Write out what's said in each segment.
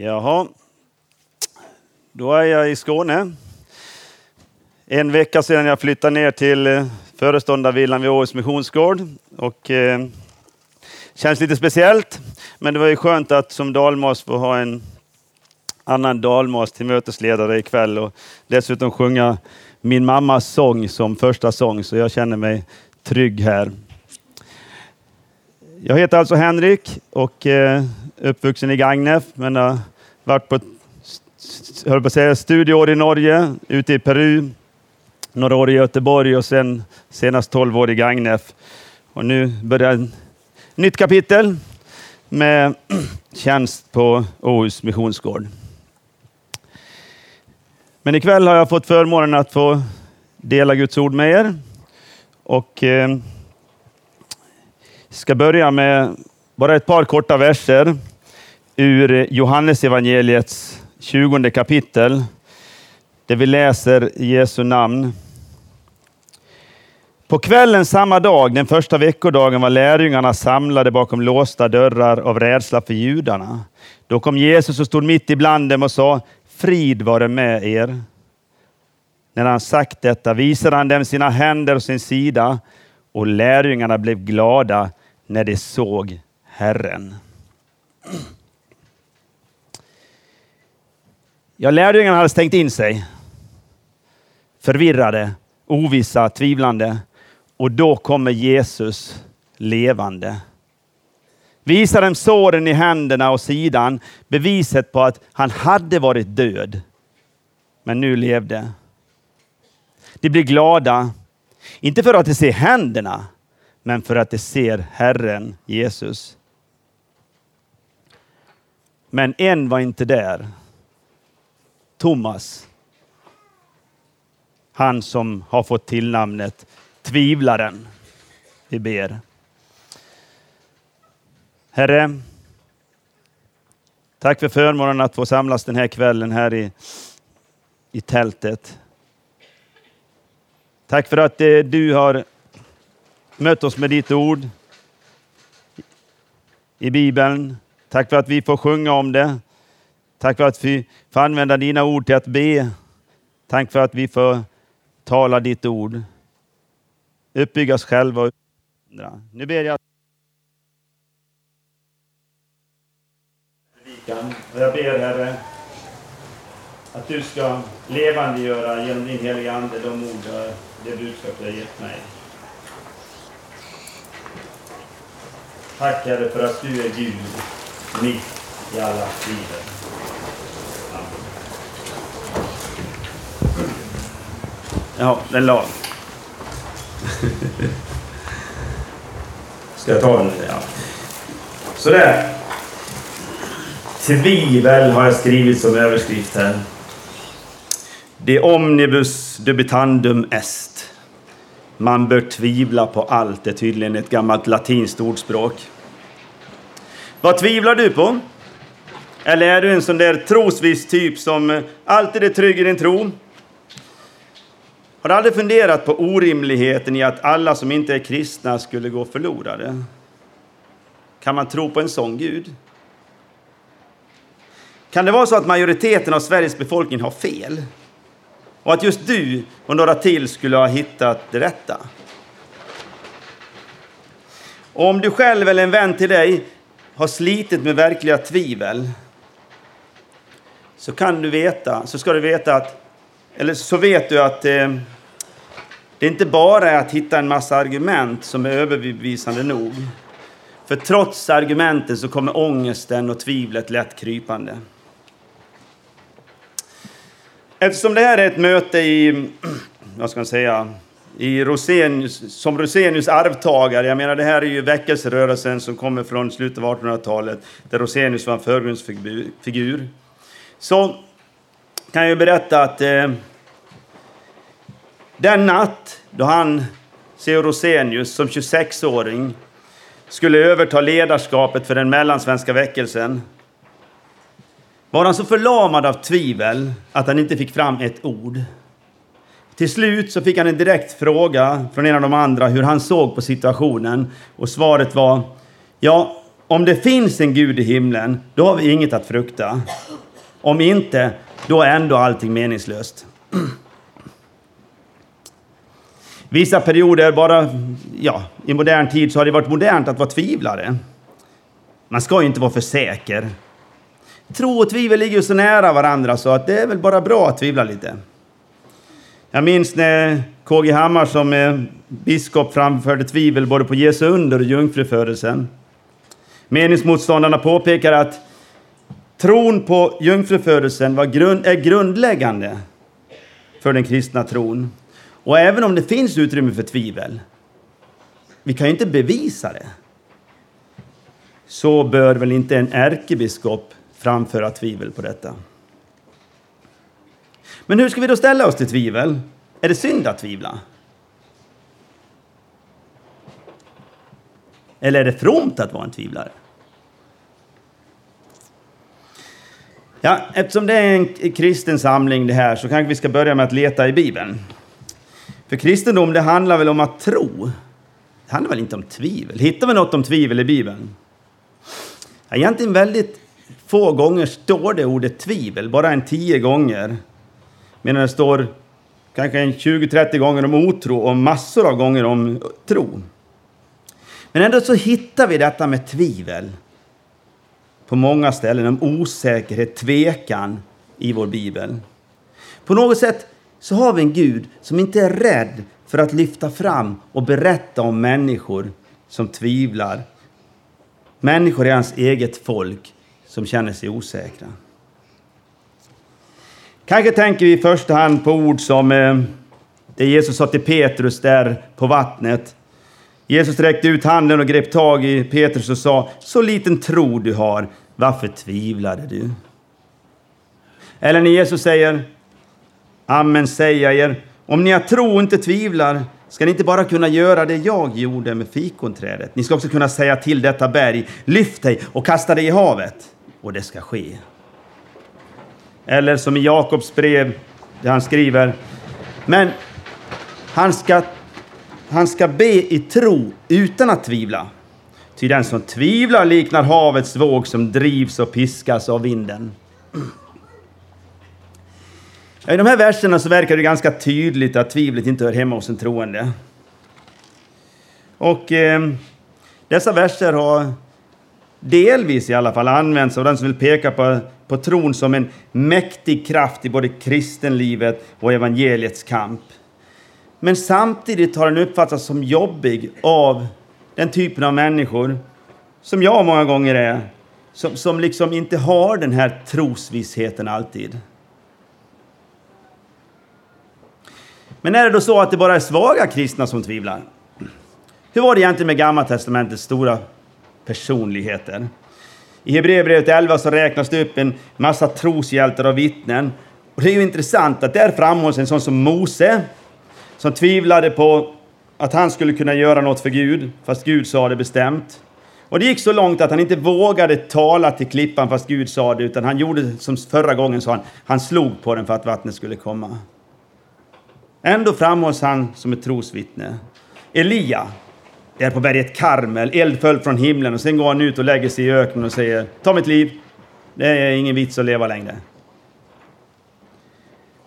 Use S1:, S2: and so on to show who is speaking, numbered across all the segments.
S1: Jaha, då är jag i Skåne. En vecka sedan jag flyttade ner till eh, föreståndarvillan vid Åhus Missionsgård. Och, eh, känns lite speciellt, men det var ju skönt att som dalmas få ha en annan dalmas till mötesledare ikväll och dessutom sjunga min mammas sång som första sång, så jag känner mig trygg här. Jag heter alltså Henrik och eh, uppvuxen i Gagnef, men har varit på, höll på att säga, studieår i Norge, ute i Peru, några år i Göteborg och sen senast 12 år i Gagnef. Och nu börjar ett nytt kapitel med tjänst på Åhus Missionsgård. Men ikväll har jag fått förmånen att få dela Guds ord med er. Och eh, ska börja med bara ett par korta verser ur Johannesevangeliets 20 kapitel, där vi läser Jesu namn. På kvällen samma dag, den första veckodagen, var lärjungarna samlade bakom låsta dörrar av rädsla för judarna. Då kom Jesus och stod mitt ibland dem och sa, frid vare med er. När han sagt detta visade han dem sina händer och sin sida och lärjungarna blev glada när de såg Herren. Ja, lärjungarna hade stängt in sig. Förvirrade, ovissa, tvivlande. Och då kommer Jesus levande. Visar dem såren i händerna och sidan, beviset på att han hade varit död, men nu levde. De blir glada, inte för att de ser händerna, men för att de ser Herren Jesus. Men en var inte där. Thomas. Han som har fått tillnamnet Tvivlaren. Vi ber. Herre, tack för förmånen att få samlas den här kvällen här i, i tältet. Tack för att eh, du har mött oss med ditt ord i Bibeln. Tack för att vi får sjunga om det. Tack för att vi får använda dina ord till att be. Tack för att vi får tala ditt ord. Uppbygga oss själva och andra. Nu ber jag och jag ber Herre att du ska levandegöra genom din heliga Ande de ord, det budskap du har gett mig. Tack Herre för att du är Gud mitt i alla tider. Ja, den lag. Ska jag ta den? Ja. Sådär. Tvivel har jag skrivit som överskrift här. De omnibus dubitandum est. Man bör tvivla på allt är tydligen ett gammalt latinskt ordspråk. Vad tvivlar du på? Eller är du en sån där trosviss typ som eh, alltid är trygg i din tro? Har du aldrig funderat på orimligheten i att alla som inte är kristna skulle gå förlorade? Kan man tro på en sån Gud? Kan det vara så att majoriteten av Sveriges befolkning har fel? Och att just du och några till skulle ha hittat det rätta? Och om du själv eller en vän till dig har slitit med verkliga tvivel så kan du veta, så ska du veta att, eller så vet du att eh, det inte bara är att hitta en massa argument som är överbevisande nog. För trots argumenten så kommer ångesten och tvivlet lätt krypande. Eftersom det här är ett möte i, vad ska man säga, i Rosenius, som Rosenius arvtagare. Jag menar, det här är ju väckelserörelsen som kommer från slutet av 1800-talet, där Rosenius var en förgrundsfigur. Så kan jag berätta att eh, den natt då han, C.O. Rosenius, som 26-åring skulle överta ledarskapet för den mellansvenska väckelsen var han så förlamad av tvivel att han inte fick fram ett ord. Till slut så fick han en direkt fråga från en av de andra hur han såg på situationen och svaret var ja, om det finns en Gud i himlen, då har vi inget att frukta. Om inte, då är ändå allting meningslöst. Vissa perioder, bara ja, i modern tid, så har det varit modernt att vara tvivlare. Man ska ju inte vara för säker. Tro och tvivel ligger ju så nära varandra så att det är väl bara bra att tvivla lite. Jag minns när KG Hammar som biskop framförde tvivel både på Jesu under och jungfrufödelsen. Meningsmotståndarna påpekar att tron på jungfrufödelsen var grund, är grundläggande för den kristna tron. Och även om det finns utrymme för tvivel, vi kan ju inte bevisa det, så bör väl inte en ärkebiskop framföra tvivel på detta. Men hur ska vi då ställa oss till tvivel? Är det synd att tvivla? Eller är det fromt att vara en tvivlare? Ja, eftersom det är en kristen samling det här så kanske vi ska börja med att leta i Bibeln. För kristendom det handlar väl om att tro? Det handlar väl inte om tvivel? Hittar vi något om tvivel i Bibeln? Ja, egentligen väldigt få gånger står det ordet tvivel, bara en tio gånger. Medan det står kanske 20-30 gånger om otro och massor av gånger om tro. Men ändå så hittar vi detta med tvivel på många ställen, om osäkerhet, tvekan i vår bibel. På något sätt så har vi en Gud som inte är rädd för att lyfta fram och berätta om människor som tvivlar. Människor i hans eget folk som känner sig osäkra. Kanske tänker vi i första hand på ord som eh, det Jesus sa till Petrus där på vattnet. Jesus räckte ut handen och grep tag i Petrus och sa, så liten tro du har, varför tvivlade du? Eller när Jesus säger, Amen säger jag er, om ni har tro och inte tvivlar ska ni inte bara kunna göra det jag gjorde med fikonträdet. Ni ska också kunna säga till detta berg, lyft dig och kasta dig i havet. Och det ska ske. Eller som i Jakobs brev, där han skriver, men han ska, han ska be i tro utan att tvivla. Ty den som tvivlar liknar havets våg som drivs och piskas av vinden. I de här verserna så verkar det ganska tydligt att tvivlet inte hör hemma hos en troende. Och eh, dessa verser har delvis i alla fall använts av den som vill peka på, på tron som en mäktig kraft i både kristenlivet och evangeliets kamp. Men samtidigt har den uppfattats som jobbig av den typen av människor som jag många gånger är, som, som liksom inte har den här trosvissheten alltid. Men är det då så att det bara är svaga kristna som tvivlar? Hur var det egentligen med Gamla testamentets stora personligheter? I Hebreerbrevet 11 så räknas det upp en massa troshjältar och vittnen. Och det är ju intressant att där framhålls en sån som Mose, som tvivlade på att han skulle kunna göra något för Gud, fast Gud sa det bestämt. Och det gick så långt att han inte vågade tala till klippan fast Gud sa det, utan han gjorde som förra gången sa han, han slog på den för att vattnet skulle komma. Ändå framhålls han som ett trosvittne. Elia, där på berget Karmel, eld föll från himlen och sen går han ut och lägger sig i öknen och säger Ta mitt liv, det är ingen vits att leva längre.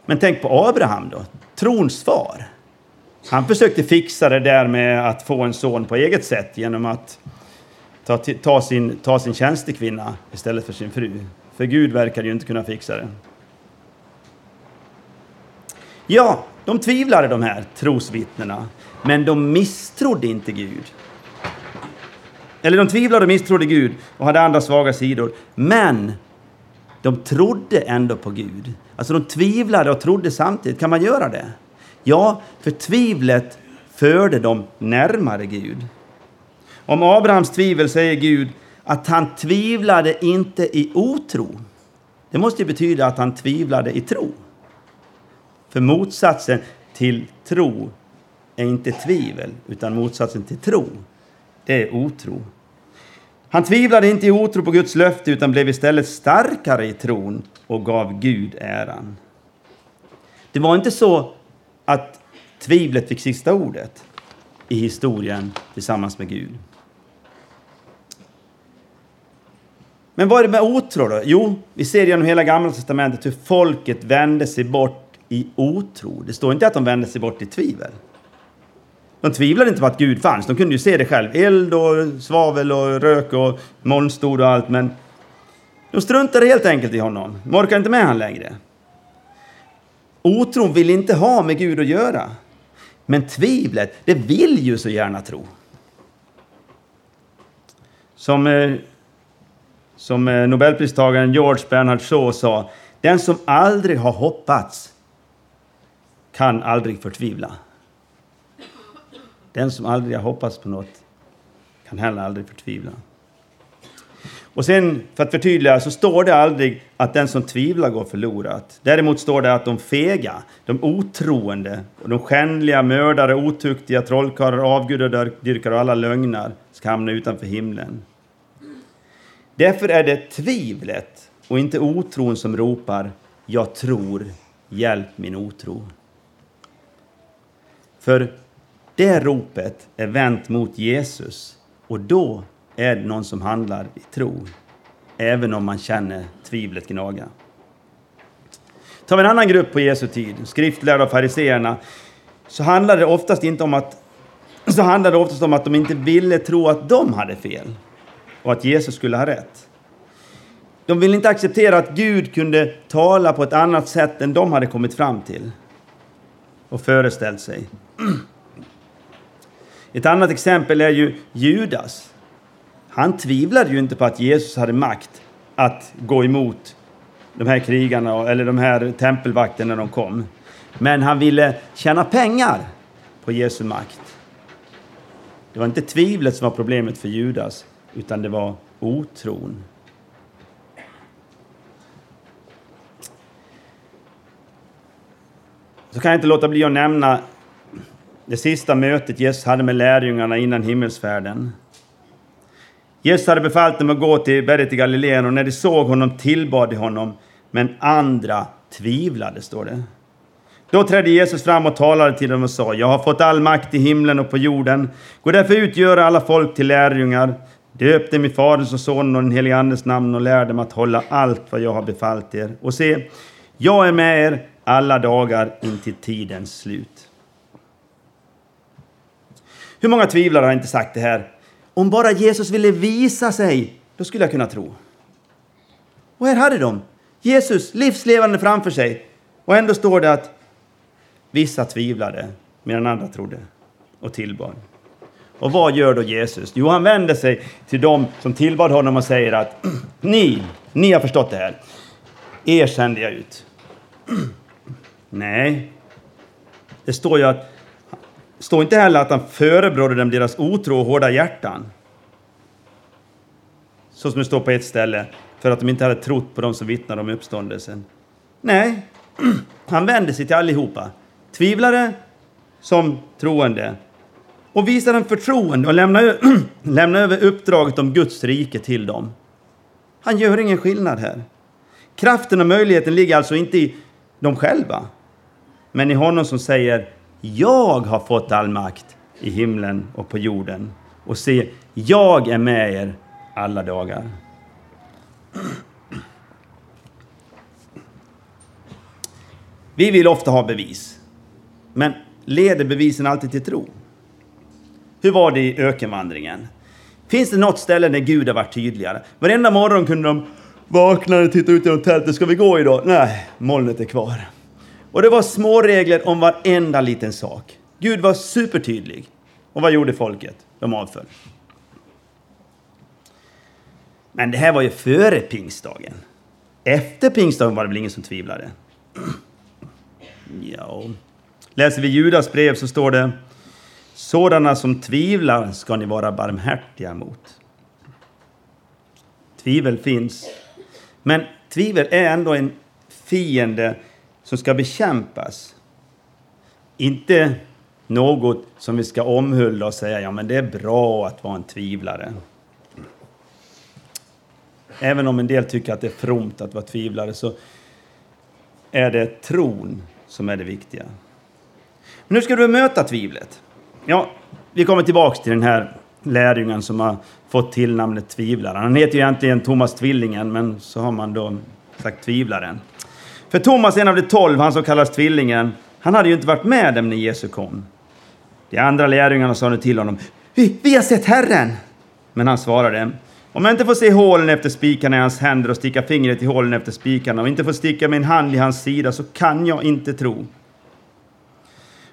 S1: Men tänk på Abraham då, trons far. Han försökte fixa det där med att få en son på eget sätt genom att ta, ta, sin, ta sin tjänstekvinna istället för sin fru. För Gud verkar ju inte kunna fixa det. Ja, de tvivlade de här trosvittnena, men de misstrodde inte Gud. Eller de tvivlade och misstrodde Gud och hade andra svaga sidor. Men de trodde ändå på Gud. Alltså de tvivlade och trodde samtidigt. Kan man göra det? Ja, för tvivlet förde dem närmare Gud. Om Abrahams tvivel säger Gud att han tvivlade inte i otro. Det måste ju betyda att han tvivlade i tro. För motsatsen till tro är inte tvivel, utan motsatsen till tro, det är otro. Han tvivlade inte i otro på Guds löfte utan blev istället starkare i tron och gav Gud äran. Det var inte så att tvivlet fick sista ordet i historien tillsammans med Gud. Men vad är det med otro då? Jo, vi ser genom hela Gamla Testamentet hur folket vände sig bort i otro. Det står inte att de vände sig bort i tvivel. De tvivlade inte på att Gud fanns. De kunde ju se det själv. Eld och svavel och rök och molnstod och allt. Men de struntade helt enkelt i honom. De orkade inte med honom längre. Otron vill inte ha med Gud att göra. Men tvivlet, det vill ju så gärna tro. Som, eh, som eh, Nobelpristagaren George Bernhard Shaw sa, den som aldrig har hoppats kan aldrig förtvivla. Den som aldrig har hoppats på något kan heller aldrig förtvivla. Och sen, för att förtydliga, så står det aldrig att den som tvivlar går förlorat. Däremot står det att de fega, de otroende, och de skändliga, mördare, otuktiga, trollkarlar, avgudadyrkare och alla lögnar ska hamna utanför himlen. Därför är det tvivlet och inte otron som ropar ”Jag tror, hjälp min otro”. För det ropet är vänt mot Jesus och då är det någon som handlar i tro, även om man känner tvivlet gnaga. Tar vi en annan grupp på Jesu tid, skriftlärda och fariseerna, så handlade det oftast inte om att så handlade det oftast om att de inte ville tro att de hade fel och att Jesus skulle ha rätt. De ville inte acceptera att Gud kunde tala på ett annat sätt än de hade kommit fram till och föreställt sig. Ett annat exempel är ju Judas. Han tvivlade ju inte på att Jesus hade makt att gå emot de här krigarna eller de här tempelvakterna när de kom. Men han ville tjäna pengar på Jesu makt. Det var inte tvivlet som var problemet för Judas, utan det var otron. Så kan jag inte låta bli att nämna det sista mötet Jesus hade med lärjungarna innan himmelsfärden. Jesus hade befallt dem att gå till berget i Galileen och när de såg honom tillbad de honom, men andra tvivlade, står det. Då trädde Jesus fram och talade till dem och sa, jag har fått all makt i himlen och på jorden. Gå därför ut och gör alla folk till lärjungar. Döp dem i Faderns och Sonens och den helige Andes namn och lär dem att hålla allt vad jag har befallt er. Och se, jag är med er alla dagar intill tidens slut. Hur många tvivlare har inte sagt det här? Om bara Jesus ville visa sig, då skulle jag kunna tro. Och här hade de Jesus livslevande framför sig. Och ändå står det att vissa tvivlade medan andra trodde och tillbad. Och vad gör då Jesus? Jo, han vänder sig till dem som tillbad honom och säger att ni, ni har förstått det här. Er sände jag ut. Nej, det står ju att står inte heller att han förebrådde dem deras otro och hårda hjärtan. Så som det står på ett ställe, för att de inte hade trott på dem som vittnade om uppståndelsen. Nej, han vände sig till allihopa. Tvivlare som troende. Och visade dem förtroende och lämnade, lämnade över uppdraget om Guds rike till dem. Han gör ingen skillnad här. Kraften och möjligheten ligger alltså inte i dem själva, men i honom som säger jag har fått all makt i himlen och på jorden. Och se, jag är med er alla dagar. Vi vill ofta ha bevis. Men leder bevisen alltid till tro? Hur var det i ökenvandringen? Finns det något ställe där Gud har varit tydligare? Varenda morgon kunde de vakna och titta ut genom tältet. Ska vi gå idag? Nej, molnet är kvar. Och det var små regler om varenda liten sak. Gud var supertydlig. Och vad gjorde folket? De avföll. Men det här var ju före pingstdagen. Efter pingstdagen var det väl ingen som tvivlade? Ja. Läser vi Judas brev så står det Sådana som tvivlar ska ni vara barmhärtiga mot. Tvivel finns. Men tvivel är ändå en fiende som ska bekämpas. Inte något som vi ska omhulda och säga ja men det är bra att vara en tvivlare. Även om en del tycker att det är fromt att vara tvivlare så är det tron som är det viktiga. Men hur ska du möta tvivlet? Ja, vi kommer tillbaks till den här lärjungen som har fått tillnamnet tvivlaren. Han heter ju egentligen Thomas Tvillingen, men så har man då sagt tvivlaren. För Thomas, en av de tolv, han som kallas Tvillingen, han hade ju inte varit med dem när Jesus kom. De andra lärjungarna sa nu till honom, vi, vi har sett Herren! Men han svarade, om jag inte får se hålen efter spikarna i hans händer och sticka fingret i hålen efter spikarna och inte får sticka min hand i hans sida så kan jag inte tro.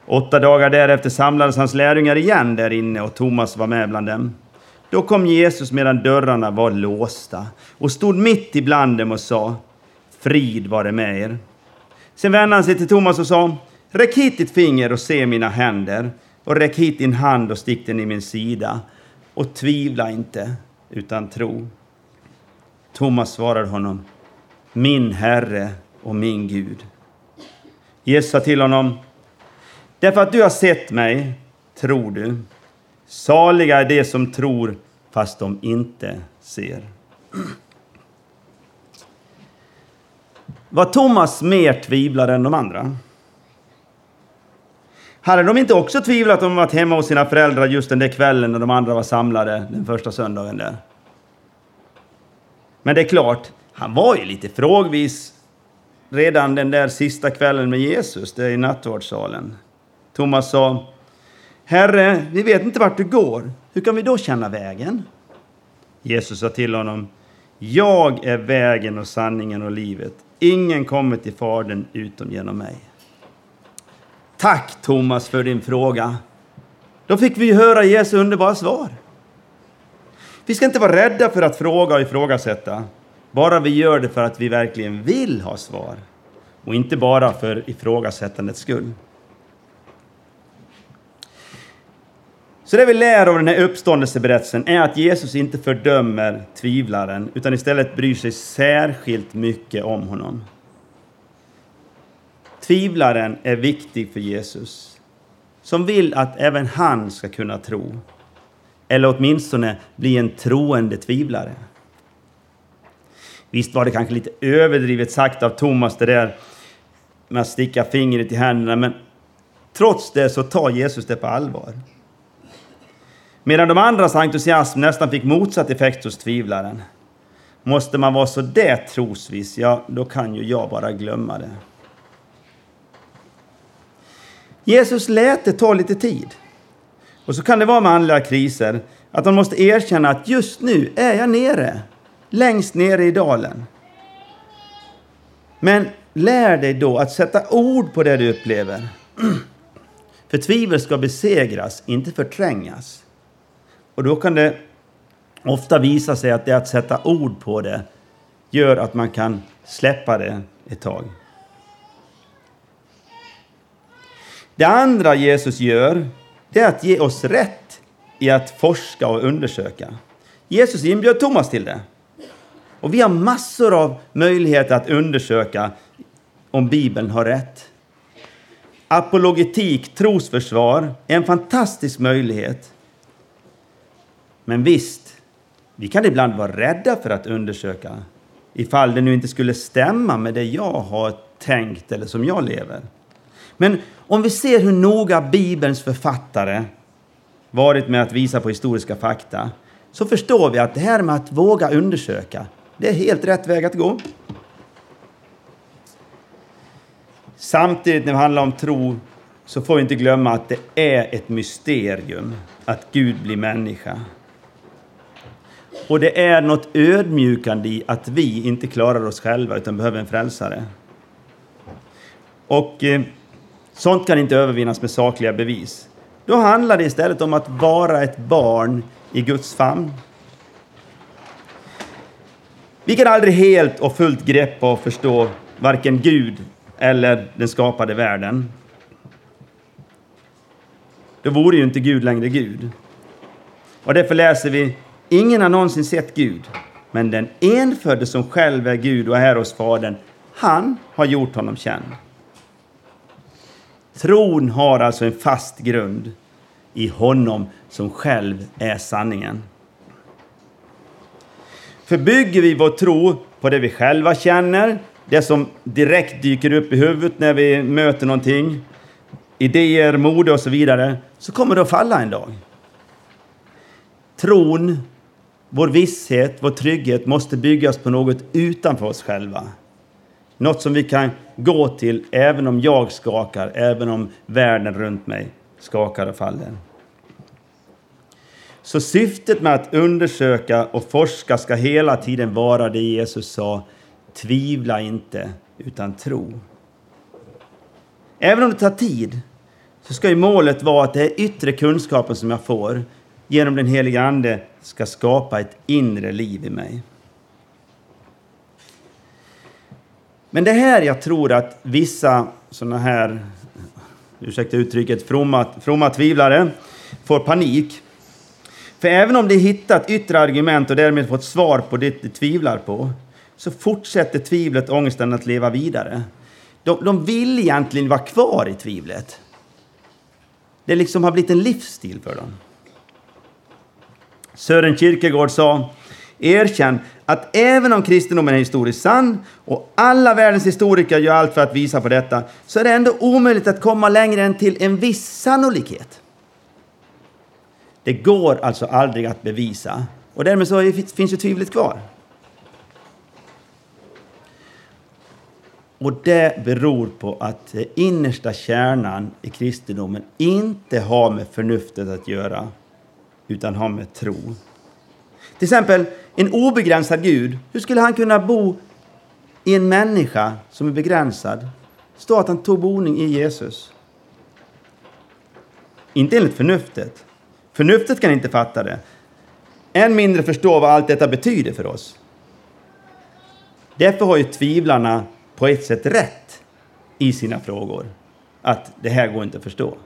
S1: Åtta dagar därefter samlades hans lärjungar igen där inne och Thomas var med bland dem. Då kom Jesus medan dörrarna var låsta och stod mitt ibland dem och sa Frid vare med er. Sen vände han sig till Thomas och sa Räck hit ditt finger och se mina händer och räck hit din hand och stick den i min sida och tvivla inte utan tro. Thomas svarade honom Min Herre och min Gud. Jesus sa till honom Därför att du har sett mig tror du. Saliga är de som tror fast de inte ser. Var Thomas mer tvivlare än de andra? Hade de inte också tvivlat om att hemma hos sina föräldrar just den där kvällen när de andra var samlade den första söndagen där? Men det är klart, han var ju lite frågvis redan den där sista kvällen med Jesus, där i nattvardssalen. Thomas sa, Herre, vi vet inte vart du går. Hur kan vi då känna vägen? Jesus sa till honom, Jag är vägen och sanningen och livet. Ingen kommer till Fadern utom genom mig. Tack Thomas för din fråga. Då fick vi höra Jesu underbara svar. Vi ska inte vara rädda för att fråga och ifrågasätta, bara vi gör det för att vi verkligen vill ha svar och inte bara för ifrågasättandets skull. Så det vi lär av den här uppståndelseberättelsen är att Jesus inte fördömer tvivlaren utan istället bryr sig särskilt mycket om honom. Tvivlaren är viktig för Jesus, som vill att även han ska kunna tro. Eller åtminstone bli en troende tvivlare. Visst var det kanske lite överdrivet sagt av Thomas det där med att sticka fingret i händerna, men trots det så tar Jesus det på allvar. Medan de andras entusiasm nästan fick motsatt effekt hos tvivlaren. Måste man vara så där trosviss, ja, då kan ju jag bara glömma det. Jesus lät det ta lite tid. Och så kan det vara med andliga kriser, att man måste erkänna att just nu är jag nere, längst nere i dalen. Men lär dig då att sätta ord på det du upplever. För tvivel ska besegras, inte förträngas. Och då kan det ofta visa sig att det att sätta ord på det gör att man kan släppa det ett tag. Det andra Jesus gör, det är att ge oss rätt i att forska och undersöka. Jesus inbjöd Thomas till det. Och vi har massor av möjligheter att undersöka om Bibeln har rätt. Apologetik, trosförsvar, är en fantastisk möjlighet. Men visst, vi kan ibland vara rädda för att undersöka ifall det nu inte skulle stämma med det jag har tänkt eller som jag lever. Men om vi ser hur noga Bibelns författare varit med att visa på historiska fakta så förstår vi att det här med att våga undersöka, det är helt rätt väg att gå. Samtidigt när det handlar om tro så får vi inte glömma att det är ett mysterium att Gud blir människa. Och det är något ödmjukande i att vi inte klarar oss själva utan behöver en frälsare. Och eh, sånt kan inte övervinnas med sakliga bevis. Då handlar det istället om att vara ett barn i Guds famn. Vi kan aldrig helt och fullt greppa och förstå varken Gud eller den skapade världen. Då vore ju inte Gud längre Gud. Och därför läser vi Ingen har någonsin sett Gud, men den enfödde som själv är Gud och är hos Fadern, han har gjort honom känd. Tron har alltså en fast grund i honom som själv är sanningen. För bygger vi vår tro på det vi själva känner, det som direkt dyker upp i huvudet när vi möter någonting, idéer, mode och så vidare, så kommer det att falla en dag. Tron vår visshet, vår trygghet måste byggas på något utanför oss själva. Något som vi kan gå till även om jag skakar, även om världen runt mig skakar och faller. Så syftet med att undersöka och forska ska hela tiden vara det Jesus sa, tvivla inte, utan tro. Även om det tar tid, så ska ju målet vara att det är yttre kunskapen som jag får genom den heliga Ande ska skapa ett inre liv i mig. Men det här jag tror att vissa sådana här, ursäkta uttrycket, fromma, fromma tvivlare får panik. För även om de hittat yttre argument och därmed fått svar på det de tvivlar på, så fortsätter tvivlet och ångesten att leva vidare. De, de vill egentligen vara kvar i tvivlet. Det liksom har blivit en livsstil för dem. Sören Kierkegaard sa Erkänn att även om kristendomen är historiskt sann och alla världens historiker gör allt för att visa på detta så är det ändå omöjligt att komma längre än till en viss sannolikhet. Det går alltså aldrig att bevisa och därmed så finns ju tvivlet kvar. Och det beror på att den innersta kärnan i kristendomen inte har med förnuftet att göra, utan har med tro. Till exempel, en obegränsad Gud, hur skulle han kunna bo i en människa som är begränsad? Står att han tog boning i Jesus. Inte enligt förnuftet. Förnuftet kan inte fatta det. Än mindre förstå vad allt detta betyder för oss. Därför har ju tvivlarna på ett sätt rätt i sina frågor. Att det här går inte att förstå.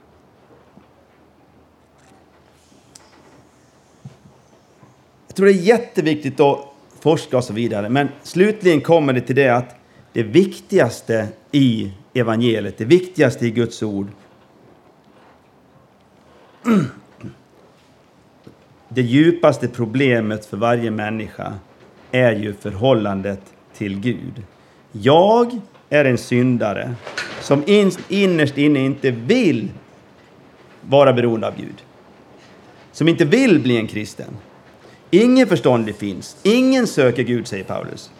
S1: Jag tror det är jätteviktigt att forska och så vidare, men slutligen kommer det till det att det viktigaste i evangeliet, det viktigaste i Guds ord, det djupaste problemet för varje människa är ju förhållandet till Gud. Jag är en syndare som innerst inne inte vill vara beroende av Gud. Som inte vill bli en kristen. Ingen förståndig finns. Ingen söker Gud, säger Paulus.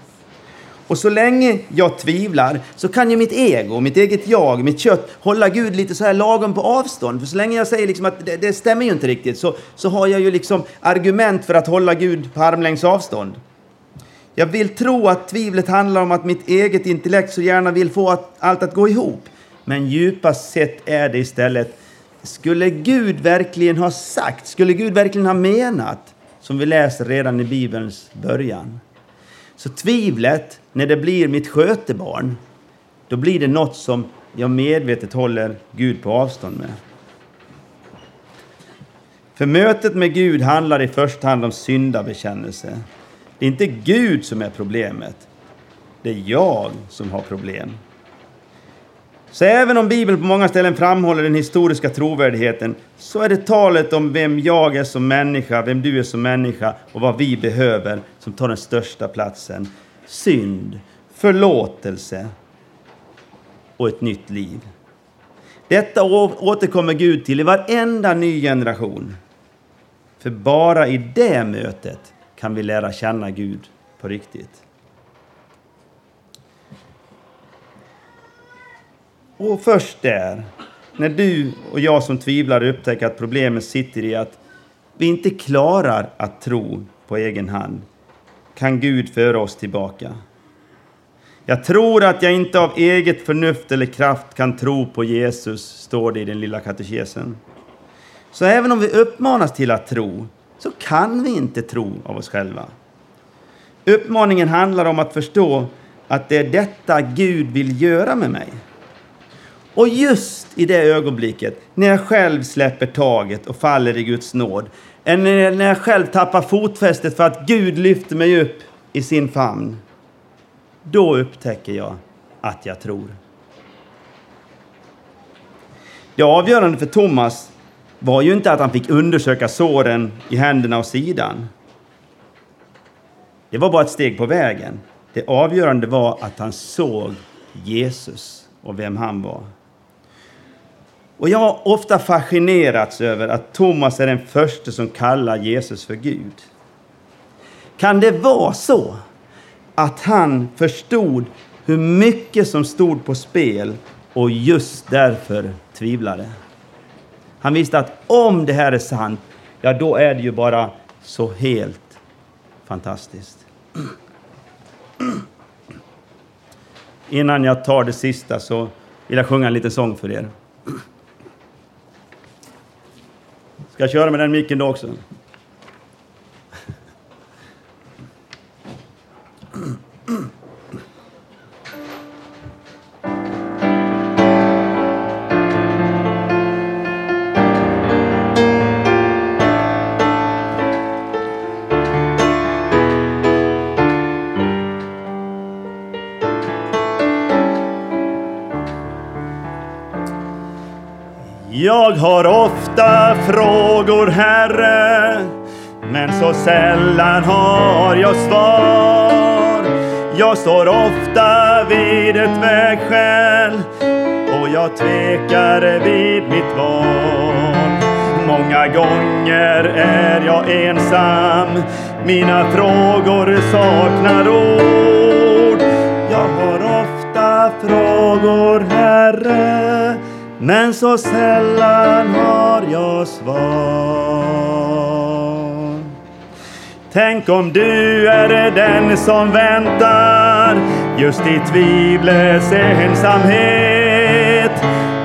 S1: Och så länge jag tvivlar så kan ju mitt ego, mitt eget jag, mitt kött hålla Gud lite så här lagom på avstånd. För så länge jag säger liksom att det, det stämmer ju inte riktigt så, så har jag ju liksom argument för att hålla Gud på armlängds avstånd. Jag vill tro att tvivlet handlar om att mitt eget intellekt så gärna vill få att, allt att gå ihop. Men djupast sett är det istället, skulle Gud verkligen ha sagt, skulle Gud verkligen ha menat, som vi läser redan i Bibelns början. Så tvivlet, när det blir mitt skötebarn, då blir det något som jag medvetet håller Gud på avstånd med. För mötet med Gud handlar i första hand om syndabekännelse. Det är inte Gud som är problemet. Det är jag som har problem. Så även om Bibeln på många ställen framhåller den historiska trovärdigheten så är det talet om vem jag är som människa, vem du är som människa och vad vi behöver som tar den största platsen. Synd, förlåtelse och ett nytt liv. Detta återkommer Gud till i varenda ny generation. För bara i det mötet kan vi lära känna Gud på riktigt. Och först där, när du och jag som tvivlar upptäcker att problemet sitter i att vi inte klarar att tro på egen hand, kan Gud föra oss tillbaka. Jag tror att jag inte av eget förnuft eller kraft kan tro på Jesus, står det i den lilla katekesen. Så även om vi uppmanas till att tro, så kan vi inte tro av oss själva. Uppmaningen handlar om att förstå att det är detta Gud vill göra med mig. Och just i det ögonblicket, när jag själv släpper taget och faller i Guds nåd, eller när jag själv tappar fotfästet för att Gud lyfter mig upp i sin famn, då upptäcker jag att jag tror. Det avgörande för Thomas var ju inte att han fick undersöka såren i händerna och sidan. Det var bara ett steg på vägen. Det avgörande var att han såg Jesus och vem han var. Och jag har ofta fascinerats över att Thomas är den första som kallar Jesus för Gud. Kan det vara så att han förstod hur mycket som stod på spel och just därför tvivlade? Han visste att om det här är sant, ja då är det ju bara så helt fantastiskt. Innan jag tar det sista så vill jag sjunga en liten sång för er. Ska jag köra med den micken då också? Jag har ofta frågor, Herre, men så sällan har jag svar. Jag står ofta vid ett vägskäl och jag tvekar vid mitt val. Många gånger är jag ensam, mina frågor saknar ord. Jag har ofta frågor, Herre, men så sällan har jag svar. Tänk om du är den som väntar just i tvivlets ensamhet.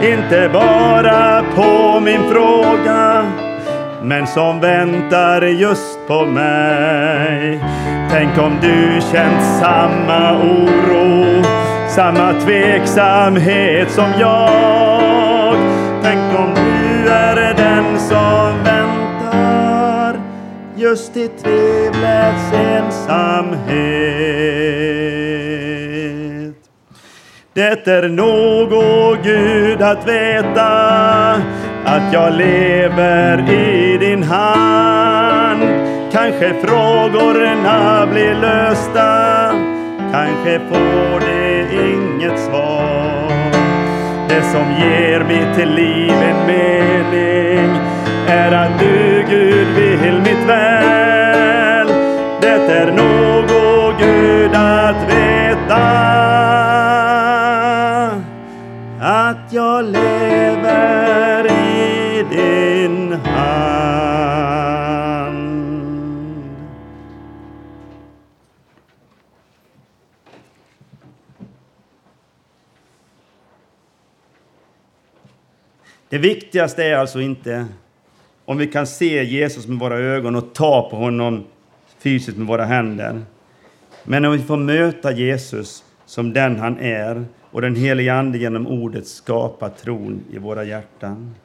S1: Inte bara på min fråga, men som väntar just på mig. Tänk om du känt samma oro, samma tveksamhet som jag. Just i tvivlets ensamhet. Det är nog, o Gud, att veta att jag lever i din hand. Kanske frågorna blir lösta, kanske får det inget svar. Det som ger mitt liv en mening är att du, Gud, vill mitt väl. Det är nog, o Gud, att veta att jag lever i din hand. Det viktigaste är alltså inte om vi kan se Jesus med våra ögon och ta på honom fysiskt med våra händer. Men om vi får möta Jesus som den han är och den helige Ande genom ordet skapar tron i våra hjärtan.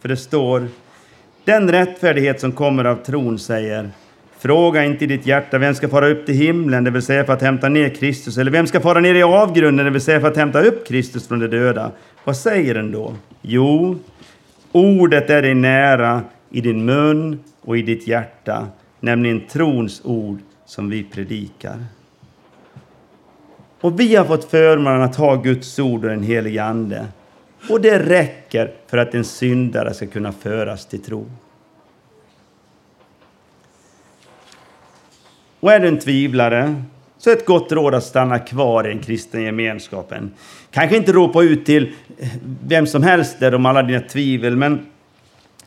S1: För det står, den rättfärdighet som kommer av tron säger, fråga inte i ditt hjärta vem ska fara upp till himlen, det vill säga för att hämta ner Kristus, eller vem ska fara ner i avgrunden, det vill säga för att hämta upp Kristus från de döda. Vad säger den då? Jo, ordet är dig nära i din mun och i ditt hjärta, nämligen trons ord som vi predikar. Och vi har fått förmånen att ha Guds ord och den helige Ande. Och det räcker för att en syndare ska kunna föras till tro. Och är du en tvivlare så är ett gott råd att stanna kvar i den kristna gemenskapen. Kanske inte ropa ut till vem som helst där om alla dina tvivel, men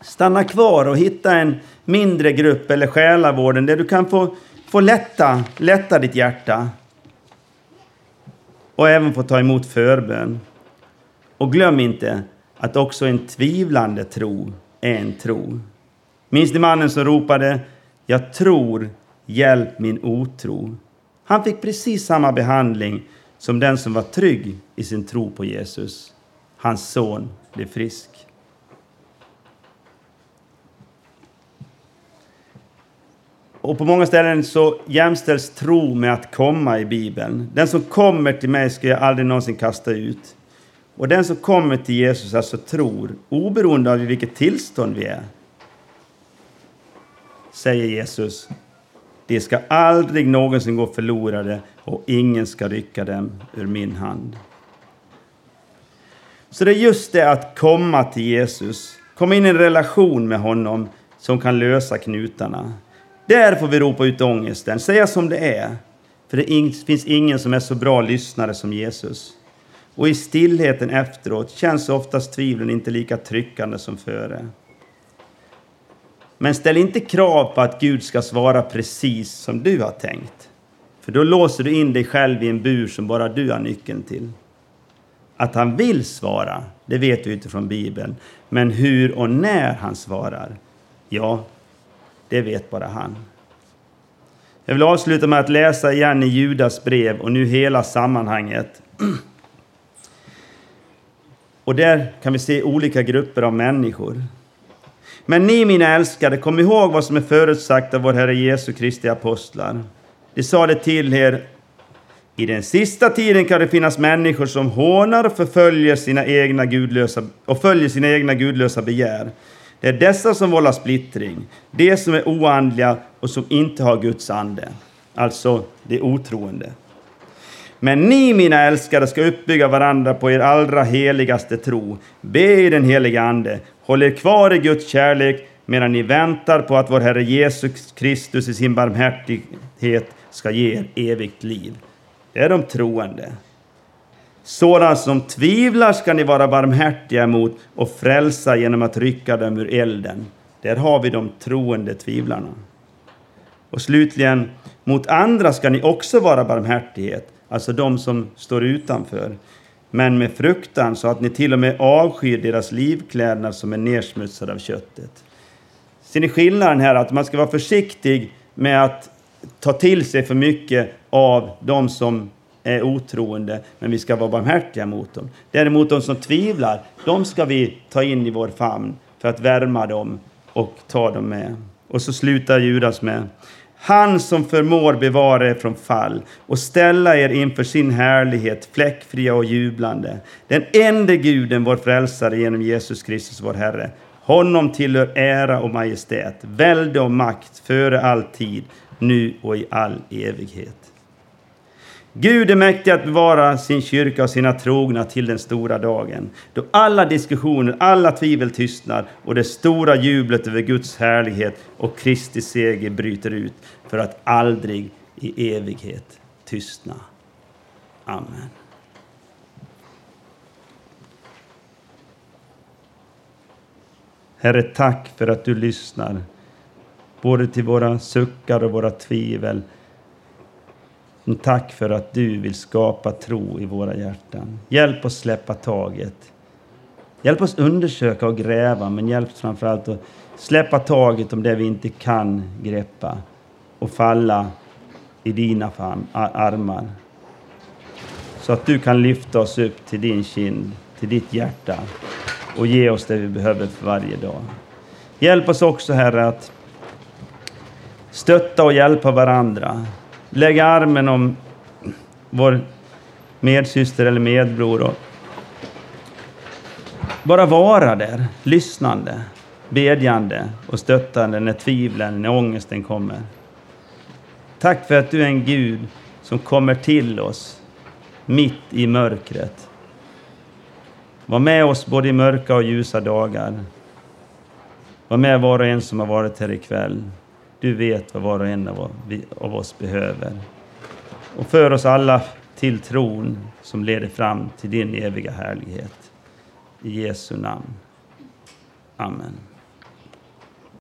S1: stanna kvar och hitta en mindre grupp eller själavården där du kan få, få lätta, lätta ditt hjärta och även få ta emot förbön. Och glöm inte att också en tvivlande tro är en tro. Minns ni mannen som ropade Jag tror, hjälp min otro. Han fick precis samma behandling som den som var trygg i sin tro på Jesus. Hans son blev frisk. Och på många ställen så jämställs tro med att komma i Bibeln. Den som kommer till mig ska jag aldrig någonsin kasta ut. Och den som kommer till Jesus alltså tror, oberoende av i vilket tillstånd vi är, säger Jesus, de ska aldrig någonsin gå förlorade och ingen ska rycka dem ur min hand. Så det är just det att komma till Jesus, komma in i en relation med honom som kan lösa knutarna. Där får vi ropa ut ångesten, säga som det är. För det finns ingen som är så bra lyssnare som Jesus. Och i stillheten efteråt känns oftast tvivlen inte lika tryckande som före. Men ställ inte krav på att Gud ska svara precis som du har tänkt. För då låser du in dig själv i en bur som bara du har nyckeln till. Att han vill svara, det vet vi utifrån Bibeln. Men hur och när han svarar, ja, det vet bara han. Jag vill avsluta med att läsa igen i Judas brev och nu hela sammanhanget. Och där kan vi se olika grupper av människor. Men ni, mina älskade, kom ihåg vad som är förutsagt av vår Herre Jesu Kristi apostlar. De sa det till er. I den sista tiden kan det finnas människor som hånar och förföljer sina egna gudlösa, och följer sina egna gudlösa begär. Det är dessa som vållar splittring, de som är oandliga och som inte har Guds ande, alltså de otroende. Men ni, mina älskade, ska uppbygga varandra på er allra heligaste tro. Be i den heliga Ande. Håll er kvar i Guds kärlek medan ni väntar på att vår Herre Jesus Kristus i sin barmhärtighet ska ge er evigt liv. Det är de troende. Sådana som tvivlar ska ni vara barmhärtiga mot och frälsa genom att rycka dem ur elden. Där har vi de troende tvivlarna. Och slutligen, mot andra ska ni också vara barmhärtighet, alltså de som står utanför, men med fruktan så att ni till och med avskyr deras livklädnad som är nedsmutsad av köttet. Ser ni skillnaden här? Att man ska vara försiktig med att ta till sig för mycket av de som är otroende, men vi ska vara barmhärtiga mot dem. Däremot de som tvivlar, de ska vi ta in i vår famn för att värma dem och ta dem med. Och så slutar Judas med han som förmår bevara er från fall och ställa er inför sin härlighet, fläckfria och jublande. Den enda guden, vår frälsare, genom Jesus Kristus, vår Herre. Honom tillhör ära och majestät, välde och makt före all tid, nu och i all evighet. Gud är mäktig att bevara sin kyrka och sina trogna till den stora dagen, då alla diskussioner, alla tvivel tystnar och det stora jublet över Guds härlighet och Kristi seger bryter ut för att aldrig i evighet tystna. Amen. Herre, tack för att du lyssnar både till våra suckar och våra tvivel. Men tack för att du vill skapa tro i våra hjärtan. Hjälp oss släppa taget. Hjälp oss undersöka och gräva, men hjälp oss framförallt att släppa taget om det vi inte kan greppa och falla i dina armar. Så att du kan lyfta oss upp till din kind, till ditt hjärta och ge oss det vi behöver för varje dag. Hjälp oss också, Herre, att stötta och hjälpa varandra. Lägga armen om vår medsyster eller medbror och bara vara där, lyssnande, bedjande och stöttande när tvivlen, när ångesten kommer. Tack för att du är en Gud som kommer till oss mitt i mörkret. Var med oss både i mörka och ljusa dagar. Var med var och en som har varit här ikväll. Du vet vad var och en av oss behöver. Och för oss alla till tron som leder fram till din eviga härlighet. I Jesu namn. Amen.